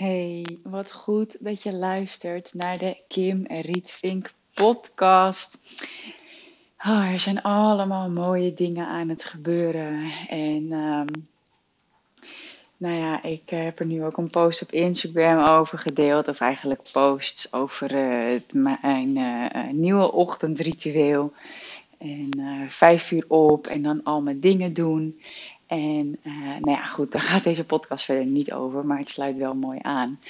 Hey, wat goed dat je luistert naar de Kim Rietvink podcast. Oh, er zijn allemaal mooie dingen aan het gebeuren. En um, nou ja, ik heb er nu ook een post op Instagram over gedeeld. Of eigenlijk posts over uh, het, mijn uh, nieuwe ochtendritueel. En vijf uur op en dan al mijn dingen doen. En uh, nou ja, goed, daar gaat deze podcast verder niet over, maar het sluit wel mooi aan.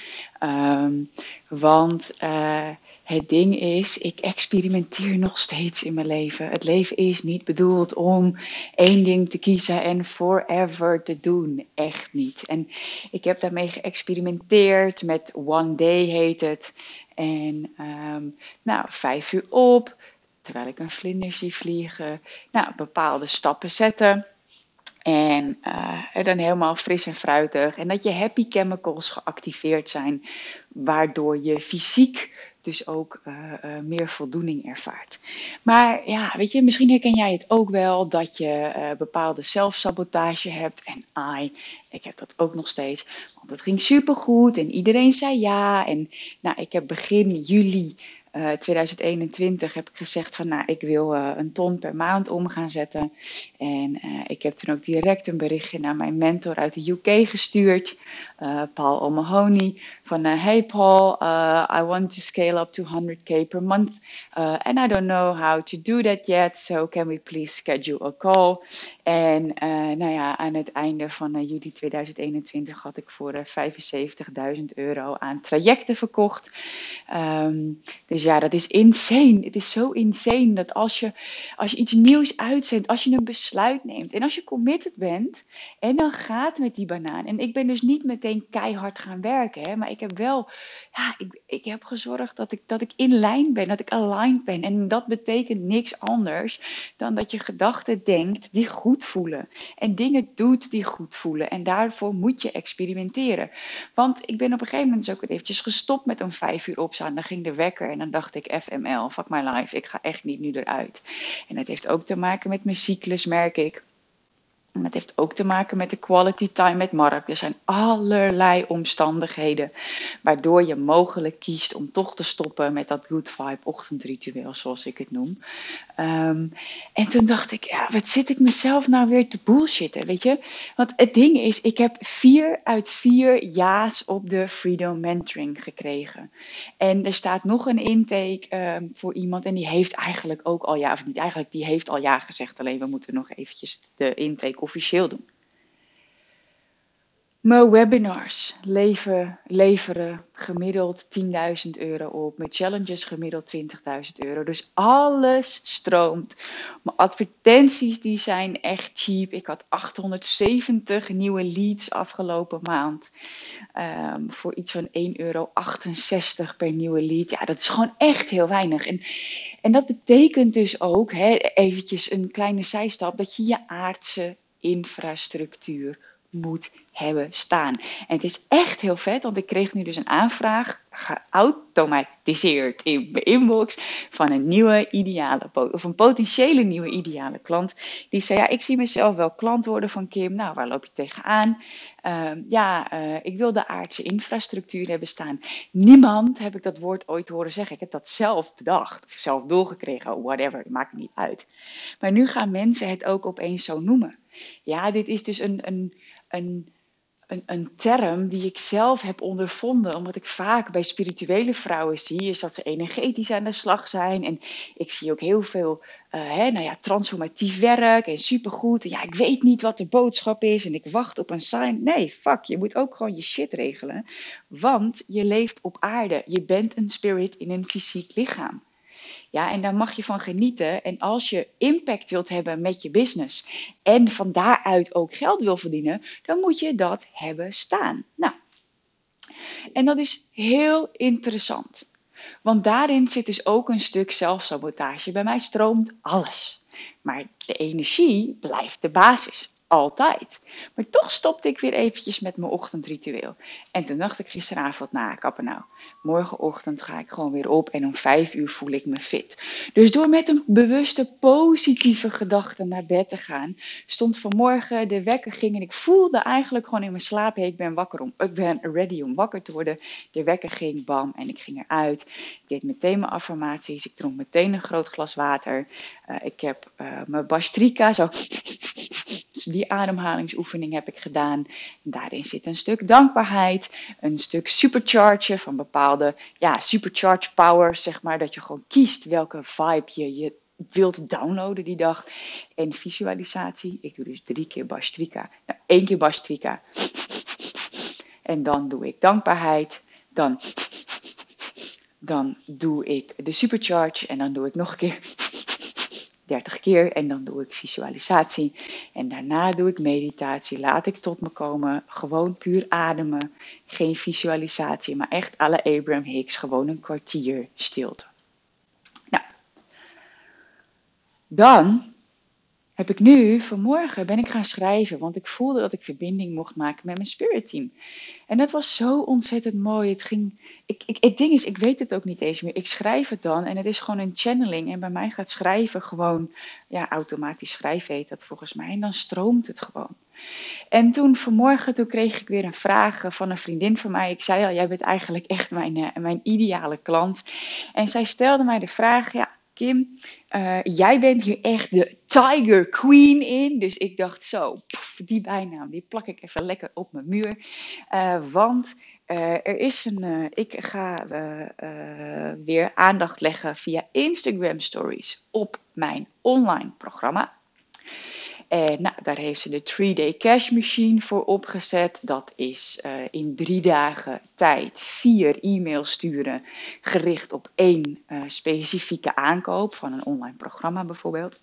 Um, want uh, het ding is, ik experimenteer nog steeds in mijn leven. Het leven is niet bedoeld om één ding te kiezen en forever te doen. Echt niet. En ik heb daarmee geëxperimenteerd met One Day heet het. En um, nou, vijf uur op, terwijl ik een vlinder zie vliegen. Nou, bepaalde stappen zetten. En uh, dan helemaal fris en fruitig. En dat je happy chemicals geactiveerd zijn, waardoor je fysiek dus ook uh, uh, meer voldoening ervaart. Maar ja, weet je, misschien herken jij het ook wel dat je bepaalde zelfsabotage hebt. En ai, ik heb dat ook nog steeds. Want het ging supergoed en iedereen zei ja. En nou, ik heb begin juli uh, 2021 heb ik gezegd van nou, ik wil uh, een ton per maand om gaan zetten. En uh, ik heb toen ook direct een berichtje naar mijn mentor uit de UK gestuurd, Paul O'Mahony. Van hey Paul, I want to scale up to 100k per month. and I don't know how to do that yet, so can we please schedule a call? En nou ja, aan het einde van juli 2021 had ik voor 75.000 euro aan trajecten verkocht. Dus dus ja, dat is insane. Het is zo insane dat als je, als je iets nieuws uitzendt, als je een besluit neemt en als je committed bent en dan gaat met die banaan. En ik ben dus niet meteen keihard gaan werken, hè, maar ik heb wel, ja, ik, ik heb gezorgd dat ik, dat ik in lijn ben, dat ik aligned ben. En dat betekent niks anders dan dat je gedachten denkt die goed voelen en dingen doet die goed voelen. En daarvoor moet je experimenteren. Want ik ben op een gegeven moment dus ook eventjes gestopt met om vijf uur opstaan. Dan ging de wekker en dan dacht ik, FML, fuck my life, ik ga echt niet nu eruit. En dat heeft ook te maken met mijn cyclus, merk ik. En dat heeft ook te maken met de quality time met Mark. Er zijn allerlei omstandigheden waardoor je mogelijk kiest om toch te stoppen met dat good vibe ochtendritueel, zoals ik het noem. Um, en toen dacht ik, ja, wat zit ik mezelf nou weer te bullshitten, weet je? Want het ding is, ik heb vier uit vier ja's op de Freedom Mentoring gekregen. En er staat nog een intake um, voor iemand en die heeft eigenlijk ook al ja, of niet eigenlijk, die heeft al ja gezegd. Alleen we moeten nog eventjes de intake officieel doen. Mijn webinars leveren gemiddeld 10.000 euro op. Mijn challenges gemiddeld 20.000 euro. Dus alles stroomt. Mijn advertenties die zijn echt cheap. Ik had 870 nieuwe leads afgelopen maand. Um, voor iets van 1,68 euro per nieuwe lead. Ja, dat is gewoon echt heel weinig. En, en dat betekent dus ook, hè, eventjes een kleine zijstap, dat je je aardse infrastructuur moet hebben staan. En het is echt heel vet, want ik kreeg nu dus een aanvraag geautomatiseerd in mijn inbox van een nieuwe ideale of een potentiële nieuwe ideale klant. Die zei: Ja, ik zie mezelf wel klant worden van Kim. Nou, waar loop je tegenaan? Uh, ja, uh, ik wil de aardse infrastructuur hebben staan. Niemand heb ik dat woord ooit horen zeggen. Ik heb dat zelf bedacht, of zelf doorgekregen, whatever, maakt niet uit. Maar nu gaan mensen het ook opeens zo noemen. Ja, dit is dus een, een, een een, een term die ik zelf heb ondervonden. Omdat ik vaak bij spirituele vrouwen zie, is dat ze energetisch aan de slag zijn. En ik zie ook heel veel uh, hè, nou ja, transformatief werk en supergoed. En ja, ik weet niet wat de boodschap is en ik wacht op een sign. Nee, fuck, je moet ook gewoon je shit regelen. Want je leeft op aarde. Je bent een spirit in een fysiek lichaam. Ja, en daar mag je van genieten. En als je impact wilt hebben met je business en van daaruit ook geld wil verdienen, dan moet je dat hebben staan. Nou, en dat is heel interessant. Want daarin zit dus ook een stuk zelfsabotage. Bij mij stroomt alles. Maar de energie blijft de basis. Altijd. Maar toch stopte ik weer eventjes met mijn ochtendritueel. En toen dacht ik gisteravond, nou, kappen nou. Morgenochtend ga ik gewoon weer op en om vijf uur voel ik me fit. Dus door met een bewuste, positieve gedachte naar bed te gaan, stond vanmorgen de wekker ging en ik voelde eigenlijk gewoon in mijn slaap, hey, ik ben wakker om, ik ben ready om wakker te worden. De wekker ging, bam, en ik ging eruit. Ik deed meteen mijn affirmaties, ik dronk meteen een groot glas water. Uh, ik heb uh, mijn bastrika zo dus die ademhalingsoefening heb ik gedaan. daarin zit een stuk dankbaarheid, een stuk supercharge van bepaalde ja, supercharge power, zeg maar. Dat je gewoon kiest welke vibe je, je wilt downloaden die dag. En visualisatie. Ik doe dus drie keer Bastrika. Nou, keer Bastrika. En dan doe ik dankbaarheid. Dan, dan doe ik de supercharge. En dan doe ik nog een keer 30 keer en dan doe ik visualisatie. En daarna doe ik meditatie. Laat ik tot me komen. Gewoon puur ademen. Geen visualisatie, maar echt alle Abraham Hicks. Gewoon een kwartier stilte. Nou, dan heb ik nu, vanmorgen ben ik gaan schrijven, want ik voelde dat ik verbinding mocht maken met mijn spirit team. En dat was zo ontzettend mooi. Het ging, ik, ik, het ding is, ik weet het ook niet eens meer. Ik schrijf het dan en het is gewoon een channeling. En bij mij gaat schrijven gewoon, ja, automatisch schrijven heet dat volgens mij. En dan stroomt het gewoon. En toen vanmorgen, toen kreeg ik weer een vraag van een vriendin van mij. Ik zei al, jij bent eigenlijk echt mijn, eh, mijn ideale klant. En zij stelde mij de vraag, ja, Kim, uh, jij bent hier echt de Tiger Queen in. Dus ik dacht zo, die bijnaam, die plak ik even lekker op mijn muur. Uh, want uh, er is een, ik ga weer aandacht leggen via Instagram Stories op mijn online programma. Nou, daar heeft ze de 3-day cash machine voor opgezet. Dat is uh, in drie dagen tijd vier e-mails sturen gericht op één uh, specifieke aankoop van een online programma bijvoorbeeld.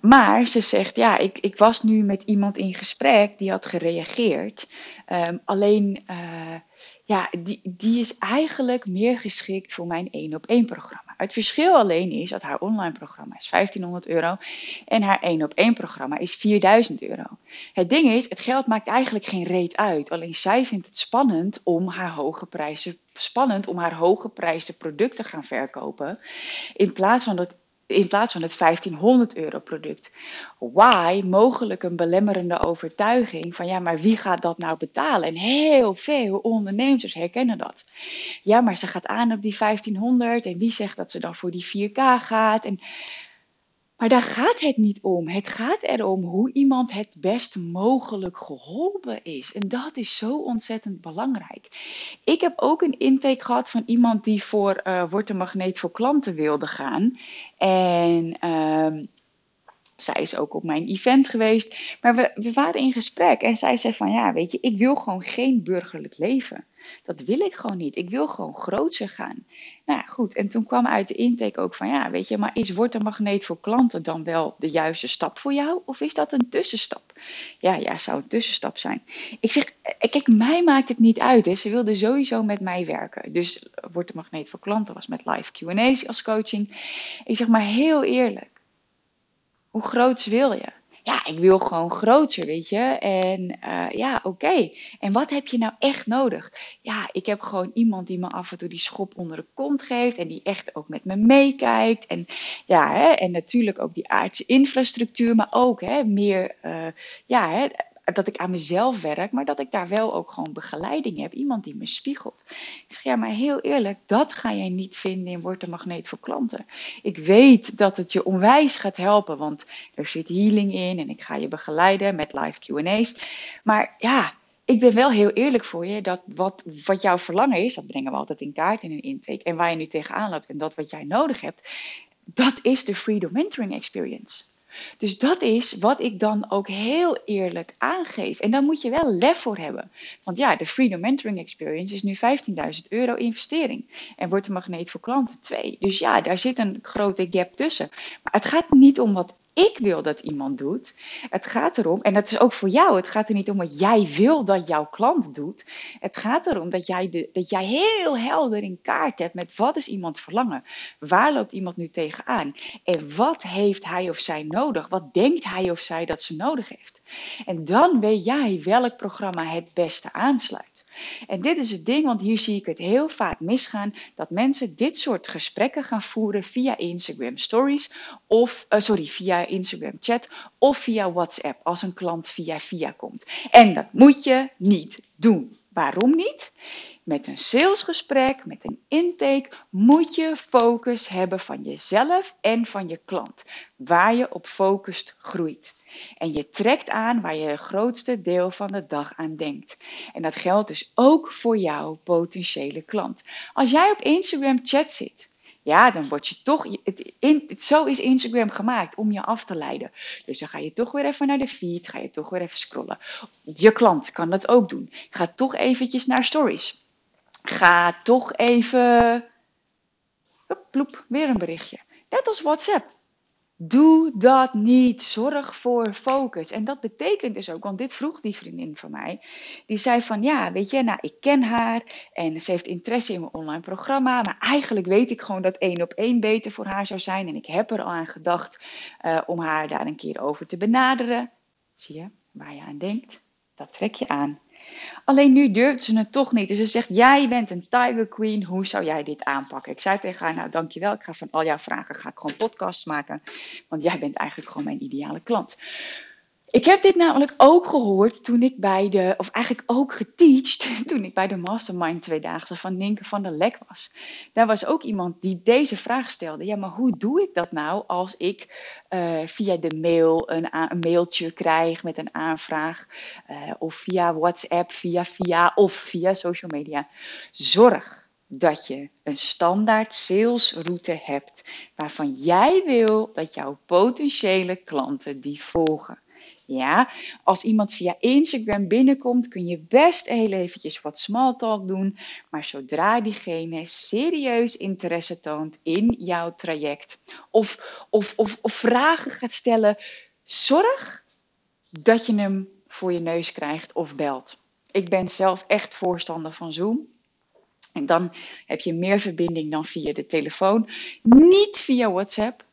Maar ze zegt, ja, ik, ik was nu met iemand in gesprek die had gereageerd. Um, alleen, uh, ja, die, die is eigenlijk meer geschikt voor mijn één op één programma. Het verschil alleen is dat haar online programma is 1500 euro en haar één op één programma is 4000 euro. Het ding is, het geld maakt eigenlijk geen reet uit. Alleen zij vindt het spannend om haar hoge prijzen, spannend om haar hoge prijzen product te gaan verkopen. In plaats van dat in plaats van het 1500 euro product. Why? Mogelijk een belemmerende overtuiging van ja, maar wie gaat dat nou betalen? En heel veel ondernemers herkennen dat. Ja, maar ze gaat aan op die 1500 en wie zegt dat ze dan voor die 4K gaat? En maar daar gaat het niet om. Het gaat erom hoe iemand het best mogelijk geholpen is. En dat is zo ontzettend belangrijk. Ik heb ook een intake gehad van iemand die voor uh, Magneet voor Klanten wilde gaan. En uh, zij is ook op mijn event geweest. Maar we, we waren in gesprek en zij zei van ja, weet je, ik wil gewoon geen burgerlijk leven. Dat wil ik gewoon niet. Ik wil gewoon groter gaan. Nou goed. En toen kwam uit de intake ook van ja, weet je, maar is wordt een magneet voor klanten dan wel de juiste stap voor jou? Of is dat een tussenstap? Ja, ja, zou een tussenstap zijn. Ik zeg, eh, kijk, mij maakt het niet uit. Hè. Ze wilde sowieso met mij werken. Dus wordt de magneet voor klanten was met live QA's als coaching. Ik zeg maar heel eerlijk. Hoe groot wil je? Ja, ik wil gewoon groter, weet je. En uh, ja, oké. En wat heb je nou echt nodig? Ja, ik heb gewoon iemand die me af en toe die schop onder de kont geeft. En die echt ook met me meekijkt. En ja, hè, en natuurlijk ook die aardse infrastructuur. Maar ook hè, meer, uh, ja, hè, dat ik aan mezelf werk, maar dat ik daar wel ook gewoon begeleiding heb. Iemand die me spiegelt. Ik zeg, ja, maar heel eerlijk, dat ga jij niet vinden in Word de Magneet voor Klanten. Ik weet dat het je onwijs gaat helpen, want er zit healing in en ik ga je begeleiden met live Q&A's. Maar ja, ik ben wel heel eerlijk voor je dat wat, wat jouw verlangen is, dat brengen we altijd in kaart in een intake. En waar je nu tegenaan loopt en dat wat jij nodig hebt, dat is de Freedom Mentoring Experience. Dus dat is wat ik dan ook heel eerlijk aangeef. En daar moet je wel lef voor hebben. Want ja, de Freedom Mentoring Experience is nu 15.000 euro investering. En wordt de magneet voor klanten 2. Dus ja, daar zit een grote gap tussen. Maar het gaat niet om wat ik wil dat iemand doet. Het gaat erom, en dat is ook voor jou, het gaat er niet om wat jij wil dat jouw klant doet. Het gaat erom dat jij, de, dat jij heel helder in kaart hebt met wat is iemand verlangen. Waar loopt iemand nu tegenaan? En wat heeft hij of zij nodig? Wat denkt hij of zij dat ze nodig heeft? En dan weet jij welk programma het beste aansluit. En dit is het ding, want hier zie ik het heel vaak misgaan, dat mensen dit soort gesprekken gaan voeren via Instagram Stories of, uh, sorry, via Instagram Chat of via WhatsApp als een klant via via komt. En dat moet je niet doen. Waarom niet? Met een salesgesprek, met een intake, moet je focus hebben van jezelf en van je klant. Waar je op focust groeit. En je trekt aan waar je het grootste deel van de dag aan denkt. En dat geldt dus ook voor jouw potentiële klant. Als jij op Instagram chat zit, ja, dan word je toch. Het, zo is Instagram gemaakt om je af te leiden. Dus dan ga je toch weer even naar de feed, ga je toch weer even scrollen. Je klant kan dat ook doen. Ga toch eventjes naar stories. Ga toch even. Ploep, weer een berichtje. Net als WhatsApp. Doe dat niet. Zorg voor focus. En dat betekent dus ook, want dit vroeg die vriendin van mij. Die zei van ja, weet je, nou ik ken haar en ze heeft interesse in mijn online programma. Maar eigenlijk weet ik gewoon dat één op één beter voor haar zou zijn. En ik heb er al aan gedacht uh, om haar daar een keer over te benaderen. Zie je waar je aan denkt? Dat trek je aan. Alleen nu durft ze het toch niet. Dus ze zegt, jij bent een Tiger Queen, hoe zou jij dit aanpakken? Ik zei tegen haar, nou dankjewel, ik ga van al jouw vragen ga ik gewoon podcasts maken. Want jij bent eigenlijk gewoon mijn ideale klant. Ik heb dit namelijk ook gehoord toen ik bij de, of eigenlijk ook geteacht toen ik bij de Mastermind tweedaagse van Ninke van der Lek was. Daar was ook iemand die deze vraag stelde. Ja, maar hoe doe ik dat nou als ik uh, via de mail een, een, mailtje krijg met een aanvraag, uh, of via WhatsApp, via via of via social media? Zorg dat je een standaard salesroute hebt waarvan jij wil dat jouw potentiële klanten die volgen. Ja, als iemand via Instagram binnenkomt, kun je best heel eventjes wat small talk doen. Maar zodra diegene serieus interesse toont in jouw traject of, of, of, of vragen gaat stellen, zorg dat je hem voor je neus krijgt of belt. Ik ben zelf echt voorstander van Zoom. En dan heb je meer verbinding dan via de telefoon. Niet via WhatsApp.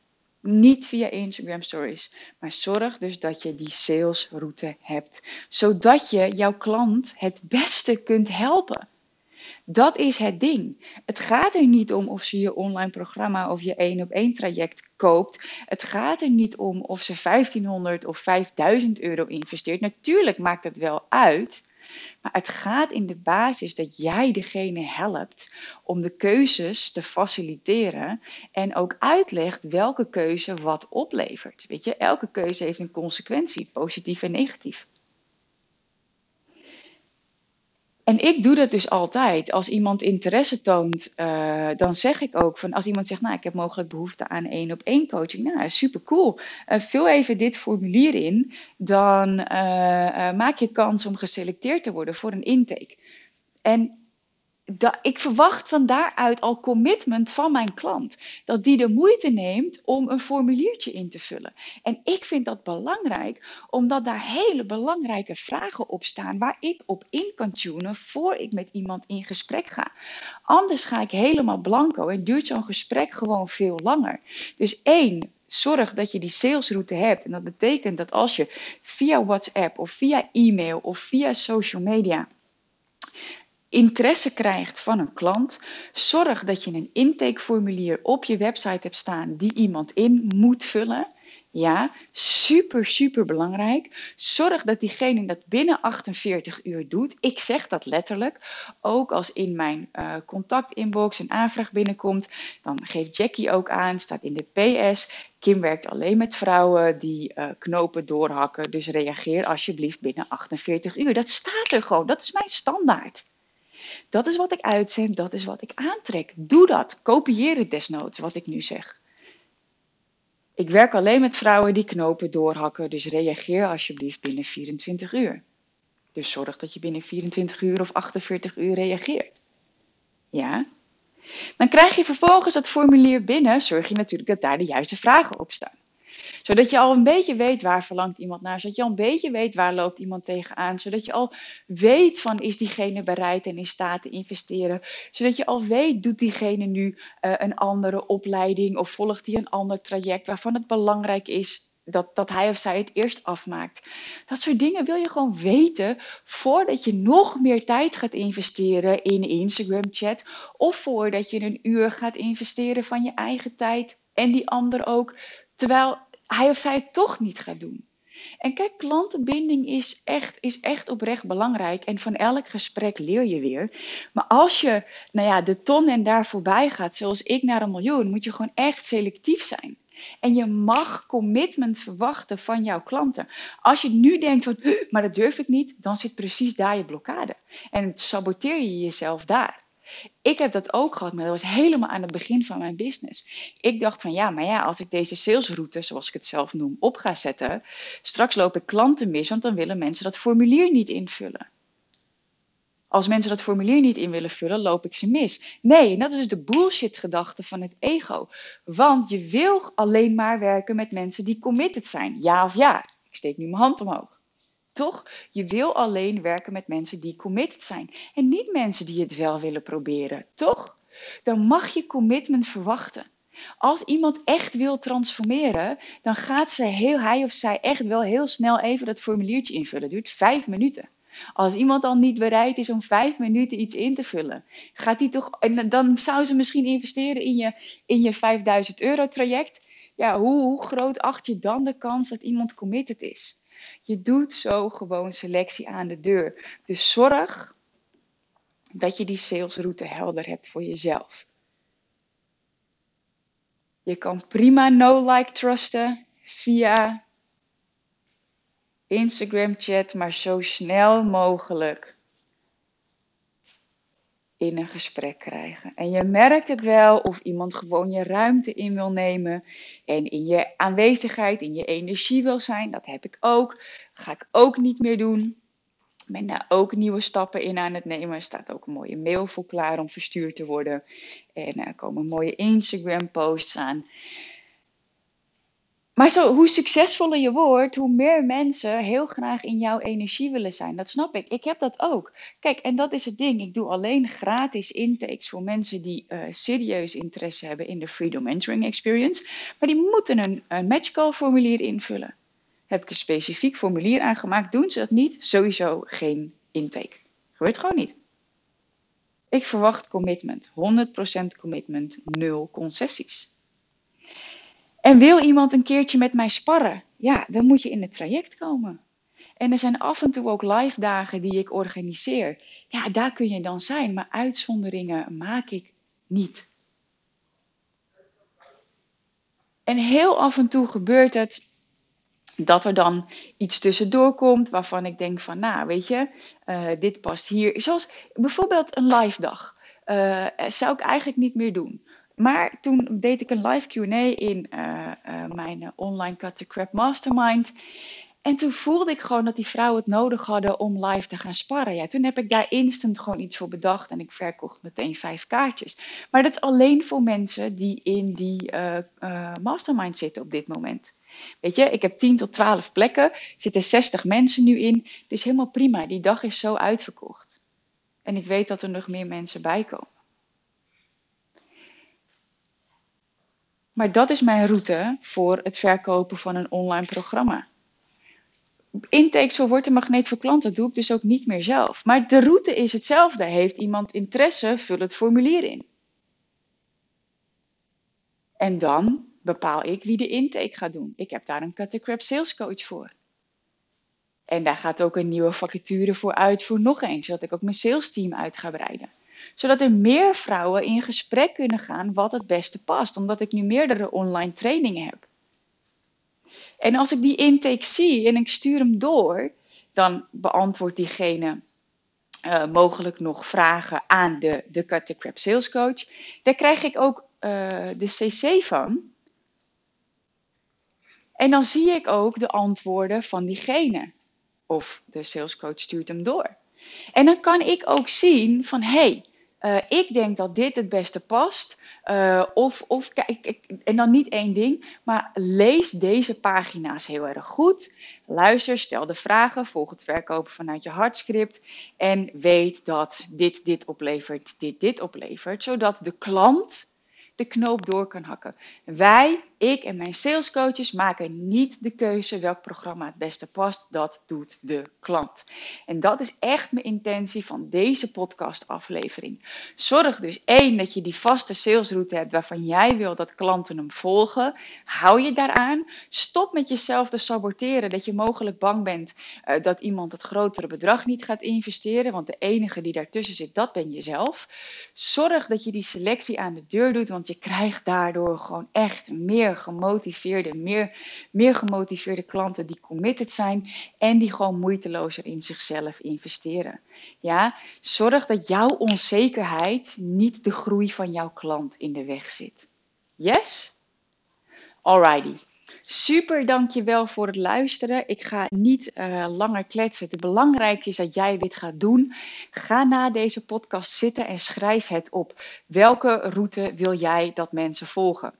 Niet via Instagram Stories. Maar zorg dus dat je die salesroute hebt. Zodat je jouw klant het beste kunt helpen. Dat is het ding. Het gaat er niet om of ze je online programma of je één op één traject koopt. Het gaat er niet om of ze 1500 of 5000 euro investeert. Natuurlijk maakt het wel uit. Maar het gaat in de basis dat jij degene helpt om de keuzes te faciliteren en ook uitlegt welke keuze wat oplevert. Weet je, elke keuze heeft een consequentie, positief en negatief. En ik doe dat dus altijd. Als iemand interesse toont, uh, dan zeg ik ook van als iemand zegt, nou ik heb mogelijk behoefte aan één op één coaching. Nou, super cool. Uh, vul even dit formulier in, dan uh, maak je kans om geselecteerd te worden voor een intake. En dat, ik verwacht van daaruit al commitment van mijn klant. Dat die de moeite neemt om een formuliertje in te vullen. En ik vind dat belangrijk, omdat daar hele belangrijke vragen op staan waar ik op in kan tunen voor ik met iemand in gesprek ga. Anders ga ik helemaal blanco en duurt zo'n gesprek gewoon veel langer. Dus één, zorg dat je die salesroute hebt. En dat betekent dat als je via WhatsApp of via e-mail of via social media interesse krijgt van een klant, zorg dat je een intakeformulier op je website hebt staan die iemand in moet vullen. Ja, super, super belangrijk. Zorg dat diegene dat binnen 48 uur doet. Ik zeg dat letterlijk. Ook als in mijn uh, contactinbox een aanvraag binnenkomt, dan geeft Jackie ook aan, staat in de PS. Kim werkt alleen met vrouwen die uh, knopen doorhakken. Dus reageer alsjeblieft binnen 48 uur. Dat staat er gewoon. Dat is mijn standaard. Dat is wat ik uitzend, dat is wat ik aantrek. Doe dat. Kopieer het desnoods, wat ik nu zeg. Ik werk alleen met vrouwen die knopen doorhakken, dus reageer alsjeblieft binnen 24 uur. Dus zorg dat je binnen 24 uur of 48 uur reageert. Ja? Dan krijg je vervolgens dat formulier binnen, zorg je natuurlijk dat daar de juiste vragen op staan. Zodat je al een beetje weet waar verlangt iemand naar. Zodat je al een beetje weet waar loopt iemand tegenaan. Zodat je al weet van is diegene bereid en in staat te investeren. Zodat je al weet doet diegene nu uh, een andere opleiding of volgt hij een ander traject waarvan het belangrijk is dat, dat hij of zij het eerst afmaakt. Dat soort dingen wil je gewoon weten voordat je nog meer tijd gaat investeren in Instagram chat. Of voordat je een uur gaat investeren van je eigen tijd en die ander ook. Terwijl hij of zij het toch niet gaat doen. En kijk, klantenbinding is echt, is echt oprecht belangrijk. En van elk gesprek leer je weer. Maar als je nou ja, de ton en daar voorbij gaat, zoals ik naar een miljoen, moet je gewoon echt selectief zijn. En je mag commitment verwachten van jouw klanten. Als je nu denkt van, maar dat durf ik niet, dan zit precies daar je blokkade. En saboteer je jezelf daar. Ik heb dat ook gehad, maar dat was helemaal aan het begin van mijn business. Ik dacht van ja, maar ja, als ik deze salesroute, zoals ik het zelf noem, op ga zetten, straks loop ik klanten mis, want dan willen mensen dat formulier niet invullen. Als mensen dat formulier niet in willen vullen, loop ik ze mis. Nee, dat is dus de bullshit gedachte van het ego. Want je wil alleen maar werken met mensen die committed zijn. Ja of ja. Ik steek nu mijn hand omhoog. Toch? Je wil alleen werken met mensen die committed zijn. En niet mensen die het wel willen proberen. Toch? Dan mag je commitment verwachten. Als iemand echt wil transformeren, dan gaat ze heel, hij of zij echt wel heel snel even dat formuliertje invullen. Het duurt vijf minuten. Als iemand al niet bereid is om vijf minuten iets in te vullen, gaat hij toch. En dan zou ze misschien investeren in je, in je 5000 euro traject. Ja, hoe, hoe groot acht je dan de kans dat iemand committed is? Je doet zo gewoon selectie aan de deur. Dus zorg dat je die salesroute helder hebt voor jezelf. Je kan prima no-like trusten via Instagram chat, maar zo snel mogelijk in een gesprek krijgen. En je merkt het wel of iemand gewoon je ruimte in wil nemen en in je aanwezigheid, in je energie wil zijn. Dat heb ik ook. ga ik ook niet meer doen. Ben daar ook nieuwe stappen in aan het nemen. Er staat ook een mooie mail voor klaar om verstuurd te worden. En er komen mooie Instagram posts aan. Maar zo, hoe succesvoller je wordt, hoe meer mensen heel graag in jouw energie willen zijn. Dat snap ik. Ik heb dat ook. Kijk, en dat is het ding. Ik doe alleen gratis intakes voor mensen die uh, serieus interesse hebben in de Freedom Mentoring Experience. Maar die moeten een, een matchcall formulier invullen. Heb ik een specifiek formulier aangemaakt. Doen ze dat niet, sowieso geen intake. Gebeurt gewoon niet. Ik verwacht commitment. 100% commitment, nul concessies. En wil iemand een keertje met mij sparren? Ja, dan moet je in het traject komen. En er zijn af en toe ook live dagen die ik organiseer. Ja, daar kun je dan zijn, maar uitzonderingen maak ik niet. En heel af en toe gebeurt het dat er dan iets tussendoor komt waarvan ik denk van, nou weet je, uh, dit past hier. Zoals bijvoorbeeld een live dag. Uh, zou ik eigenlijk niet meer doen. Maar toen deed ik een live QA in uh, uh, mijn online Cut the Crap Mastermind. En toen voelde ik gewoon dat die vrouwen het nodig hadden om live te gaan sparren. Ja, toen heb ik daar instant gewoon iets voor bedacht en ik verkocht meteen vijf kaartjes. Maar dat is alleen voor mensen die in die mastermind zitten op dit moment. Weet je, ik heb 10 tot 12 plekken, er zitten 60 mensen nu in. Dus helemaal prima, die dag is zo uitverkocht. En ik weet dat er nog meer mensen bij komen. Maar dat is mijn route voor het verkopen van een online programma. Intake zo wordt een magneet voor klanten doe ik dus ook niet meer zelf. Maar de route is hetzelfde. Heeft iemand interesse, vul het formulier in. En dan bepaal ik wie de intake gaat doen. Ik heb daar een Cut Sales Coach voor. En daar gaat ook een nieuwe vacature voor uit voor nog eens, zodat ik ook mijn sales team uit ga breiden zodat er meer vrouwen in gesprek kunnen gaan wat het beste past, omdat ik nu meerdere online trainingen heb. En als ik die intake zie en ik stuur hem door, dan beantwoordt diegene uh, mogelijk nog vragen aan de, de Cut the Crap Sales Coach. Daar krijg ik ook uh, de CC van. En dan zie ik ook de antwoorden van diegene. Of de sales coach stuurt hem door. En dan kan ik ook zien van hé, hey, uh, ik denk dat dit het beste past. Uh, of, of kijk, en dan niet één ding, maar lees deze pagina's heel erg goed. Luister, stel de vragen, volg het verkopen vanuit je hartscript. En weet dat dit dit oplevert, dit dit oplevert. Zodat de klant de knoop door kan hakken. Wij, ik en mijn salescoaches maken niet de keuze welk programma het beste past. Dat doet de klant. En dat is echt mijn intentie van deze podcastaflevering. Zorg dus één dat je die vaste salesroute hebt waarvan jij wil dat klanten hem volgen. Hou je daaraan. Stop met jezelf te saboteren dat je mogelijk bang bent uh, dat iemand het grotere bedrag niet gaat investeren. Want de enige die daartussen zit, dat ben jezelf. Zorg dat je die selectie aan de deur doet. Want je krijgt daardoor gewoon echt meer gemotiveerde, meer, meer gemotiveerde klanten die committed zijn en die gewoon moeitelozer in zichzelf investeren. Ja, zorg dat jouw onzekerheid niet de groei van jouw klant in de weg zit. Yes? Alrighty. Super, dankjewel voor het luisteren. Ik ga niet uh, langer kletsen. Het belangrijke is dat jij dit gaat doen. Ga na deze podcast zitten en schrijf het op. Welke route wil jij dat mensen volgen?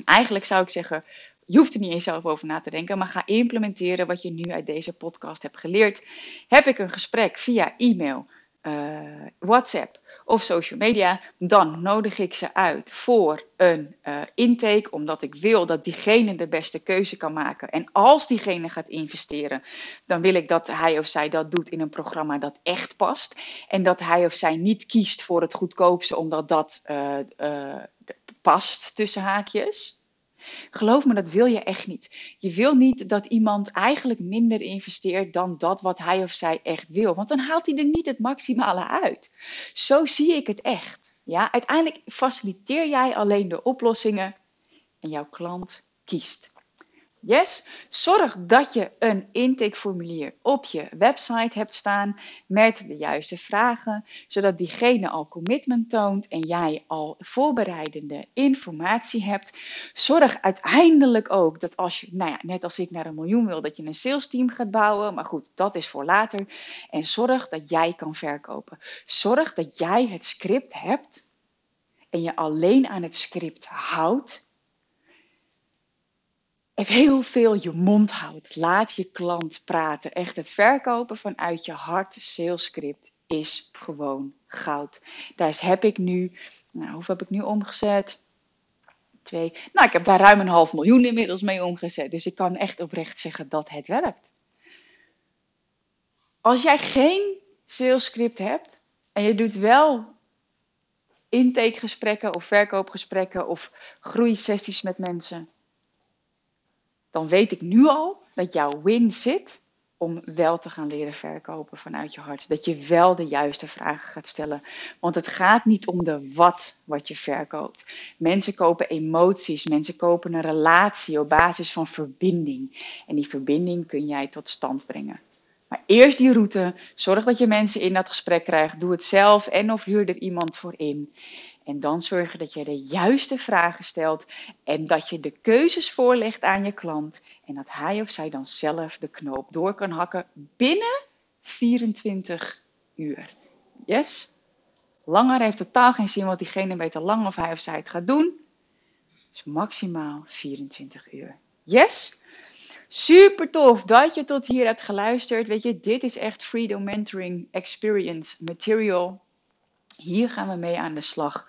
En eigenlijk zou ik zeggen, je hoeft er niet eens zelf over na te denken, maar ga implementeren wat je nu uit deze podcast hebt geleerd. Heb ik een gesprek via e-mail, uh, WhatsApp of social media, dan nodig ik ze uit voor een uh, intake, omdat ik wil dat diegene de beste keuze kan maken. En als diegene gaat investeren, dan wil ik dat hij of zij dat doet in een programma dat echt past. En dat hij of zij niet kiest voor het goedkoopste, omdat dat uh, past tussen haakjes. Geloof me, dat wil je echt niet. Je wil niet dat iemand eigenlijk minder investeert dan dat wat hij of zij echt wil. Want dan haalt hij er niet het maximale uit. Zo zie ik het echt. Ja, uiteindelijk faciliteer jij alleen de oplossingen en jouw klant kiest. Yes, zorg dat je een intakeformulier op je website hebt staan met de juiste vragen, zodat diegene al commitment toont en jij al voorbereidende informatie hebt. Zorg uiteindelijk ook dat als je, nou ja, net als ik naar een miljoen wil, dat je een sales team gaat bouwen, maar goed, dat is voor later. En zorg dat jij kan verkopen. Zorg dat jij het script hebt en je alleen aan het script houdt Heel veel je mond houdt. Laat je klant praten. Echt het verkopen vanuit je hart, salescript, is gewoon goud. Daar heb ik nu, nou, hoeveel heb ik nu omgezet? Twee. Nou, ik heb daar ruim een half miljoen inmiddels mee omgezet. Dus ik kan echt oprecht zeggen dat het werkt. Als jij geen salescript hebt en je doet wel intakegesprekken of verkoopgesprekken of groeisessies met mensen dan weet ik nu al dat jouw win zit om wel te gaan leren verkopen vanuit je hart. Dat je wel de juiste vragen gaat stellen. Want het gaat niet om de wat wat je verkoopt. Mensen kopen emoties, mensen kopen een relatie op basis van verbinding. En die verbinding kun jij tot stand brengen. Maar eerst die route, zorg dat je mensen in dat gesprek krijgt. Doe het zelf en of huur er iemand voor in. En dan zorgen dat je de juiste vragen stelt en dat je de keuzes voorlegt aan je klant. En dat hij of zij dan zelf de knoop door kan hakken binnen 24 uur. Yes? Langer heeft totaal geen zin, want diegene weet al lang of hij of zij het gaat doen. Dus maximaal 24 uur. Yes? Super tof dat je tot hier hebt geluisterd. Weet je, dit is echt Freedom Mentoring Experience Material. Hier gaan we mee aan de slag.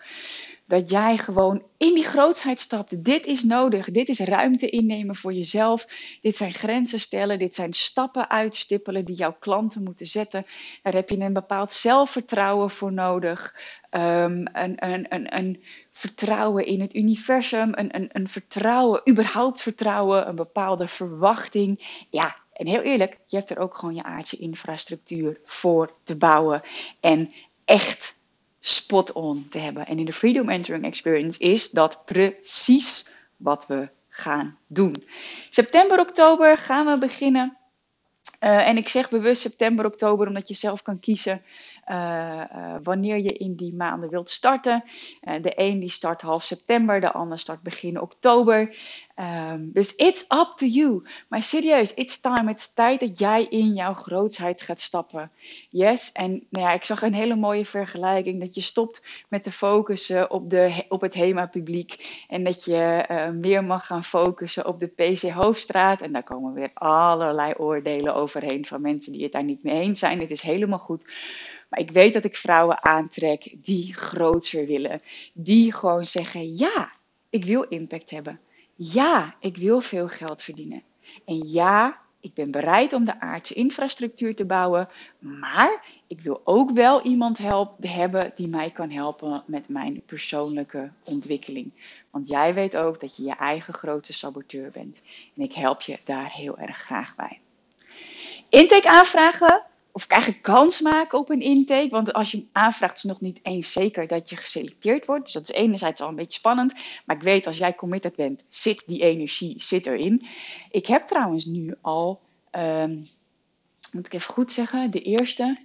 Dat jij gewoon in die grootheid stapt. Dit is nodig. Dit is ruimte innemen voor jezelf. Dit zijn grenzen stellen. Dit zijn stappen uitstippelen die jouw klanten moeten zetten. Daar heb je een bepaald zelfvertrouwen voor nodig. Um, een, een, een, een, vertrouwen in het universum. Een vertrouwen, überhaupt vertrouwen. Een bepaalde verwachting. Ja, en heel eerlijk, je hebt er ook gewoon je aardse infrastructuur voor te bouwen. En echt spot on te hebben. En in de Freedom Entering Experience is dat precies wat we gaan doen. September, oktober gaan we beginnen. Uh, en ik zeg bewust september, oktober, omdat je zelf kan kiezen uh, uh, wanneer je in die maanden wilt starten. de een die start half september, de ander start begin oktober. Ehm, dus it's up to you. Maar serieus, it's time. Het is tijd dat jij in jouw grootsheid gaat stappen. Yes, en nou ja, ik zag een hele mooie vergelijking. Dat je stopt met te focussen op, de, op het HEMA-publiek. En dat je uh, meer mag gaan focussen op de PC Hoofdstraat. En daar komen weer allerlei oordelen overheen van mensen die het daar niet mee eens zijn. Het is helemaal goed. Maar ik weet dat ik vrouwen aantrek die grootser willen. Die gewoon zeggen: ja, ik wil impact hebben. Ja, ik wil veel geld verdienen. En ja, ik ben bereid om de aardse infrastructuur te bouwen. Maar ik wil ook wel iemand helpen, hebben die mij kan helpen met mijn persoonlijke ontwikkeling. Want jij weet ook dat je je eigen grote saboteur bent. En ik help je daar heel erg graag bij. Intake aanvragen of eigenlijk kans maken op een intake. Want als je aanvraagt, is nog niet eens zeker dat je geselecteerd wordt. Dus dat is enerzijds al een beetje spannend. Maar ik weet, als jij committed bent, zit die energie zit erin. Ik heb trouwens nu al, um, moet ik even goed zeggen, de eerste,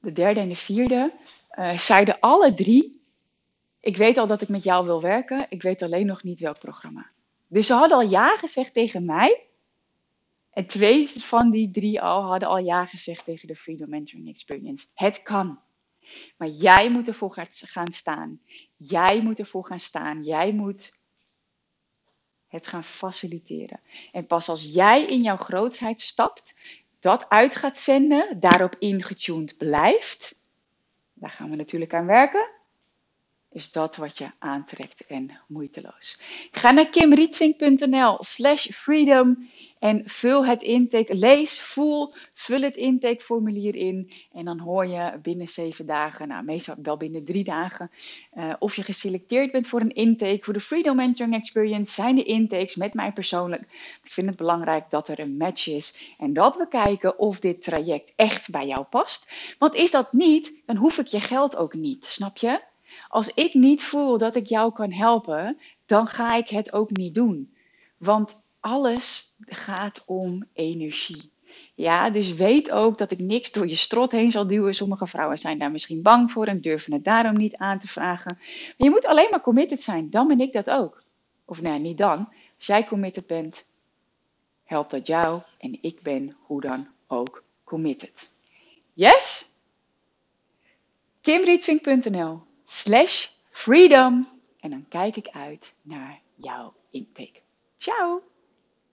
de derde en de vierde, uh, zeiden alle drie. Ik weet al dat ik met jou wil werken. Ik weet alleen nog niet welk programma. Dus ze hadden al ja gezegd tegen mij. En twee van die drie al hadden al ja gezegd tegen de Freedom Mentoring Experience. Het kan. Maar jij moet ervoor gaan staan. Jij moet ervoor gaan staan. Jij moet het gaan faciliteren. En pas als jij in jouw grootsheid stapt, dat uit gaat zenden, daarop ingetuned blijft, daar gaan we natuurlijk aan werken, is dat wat je aantrekt en moeiteloos. Ga naar kimrietvink.nl slash freedom en vul het intake, lees, voel, vul het intakeformulier in. En dan hoor je binnen zeven dagen, nou meestal wel binnen drie dagen, uh, of je geselecteerd bent voor een intake. Voor de Freedom Mentoring Experience zijn de intakes met mij persoonlijk. Ik vind het belangrijk dat er een match is en dat we kijken of dit traject echt bij jou past. Want is dat niet, dan hoef ik je geld ook niet, snap je? Als ik niet voel dat ik jou kan helpen, dan ga ik het ook niet doen. Want alles gaat om energie. Ja, dus weet ook dat ik niks door je strot heen zal duwen. Sommige vrouwen zijn daar misschien bang voor en durven het daarom niet aan te vragen. Maar je moet alleen maar committed zijn. Dan ben ik dat ook. Of nee, niet dan. Als jij committed bent, helpt dat jou. En ik ben hoe dan ook committed. Yes? kimrietvink.nl slash freedom. En dan kijk ik uit naar jouw intake. Ciao!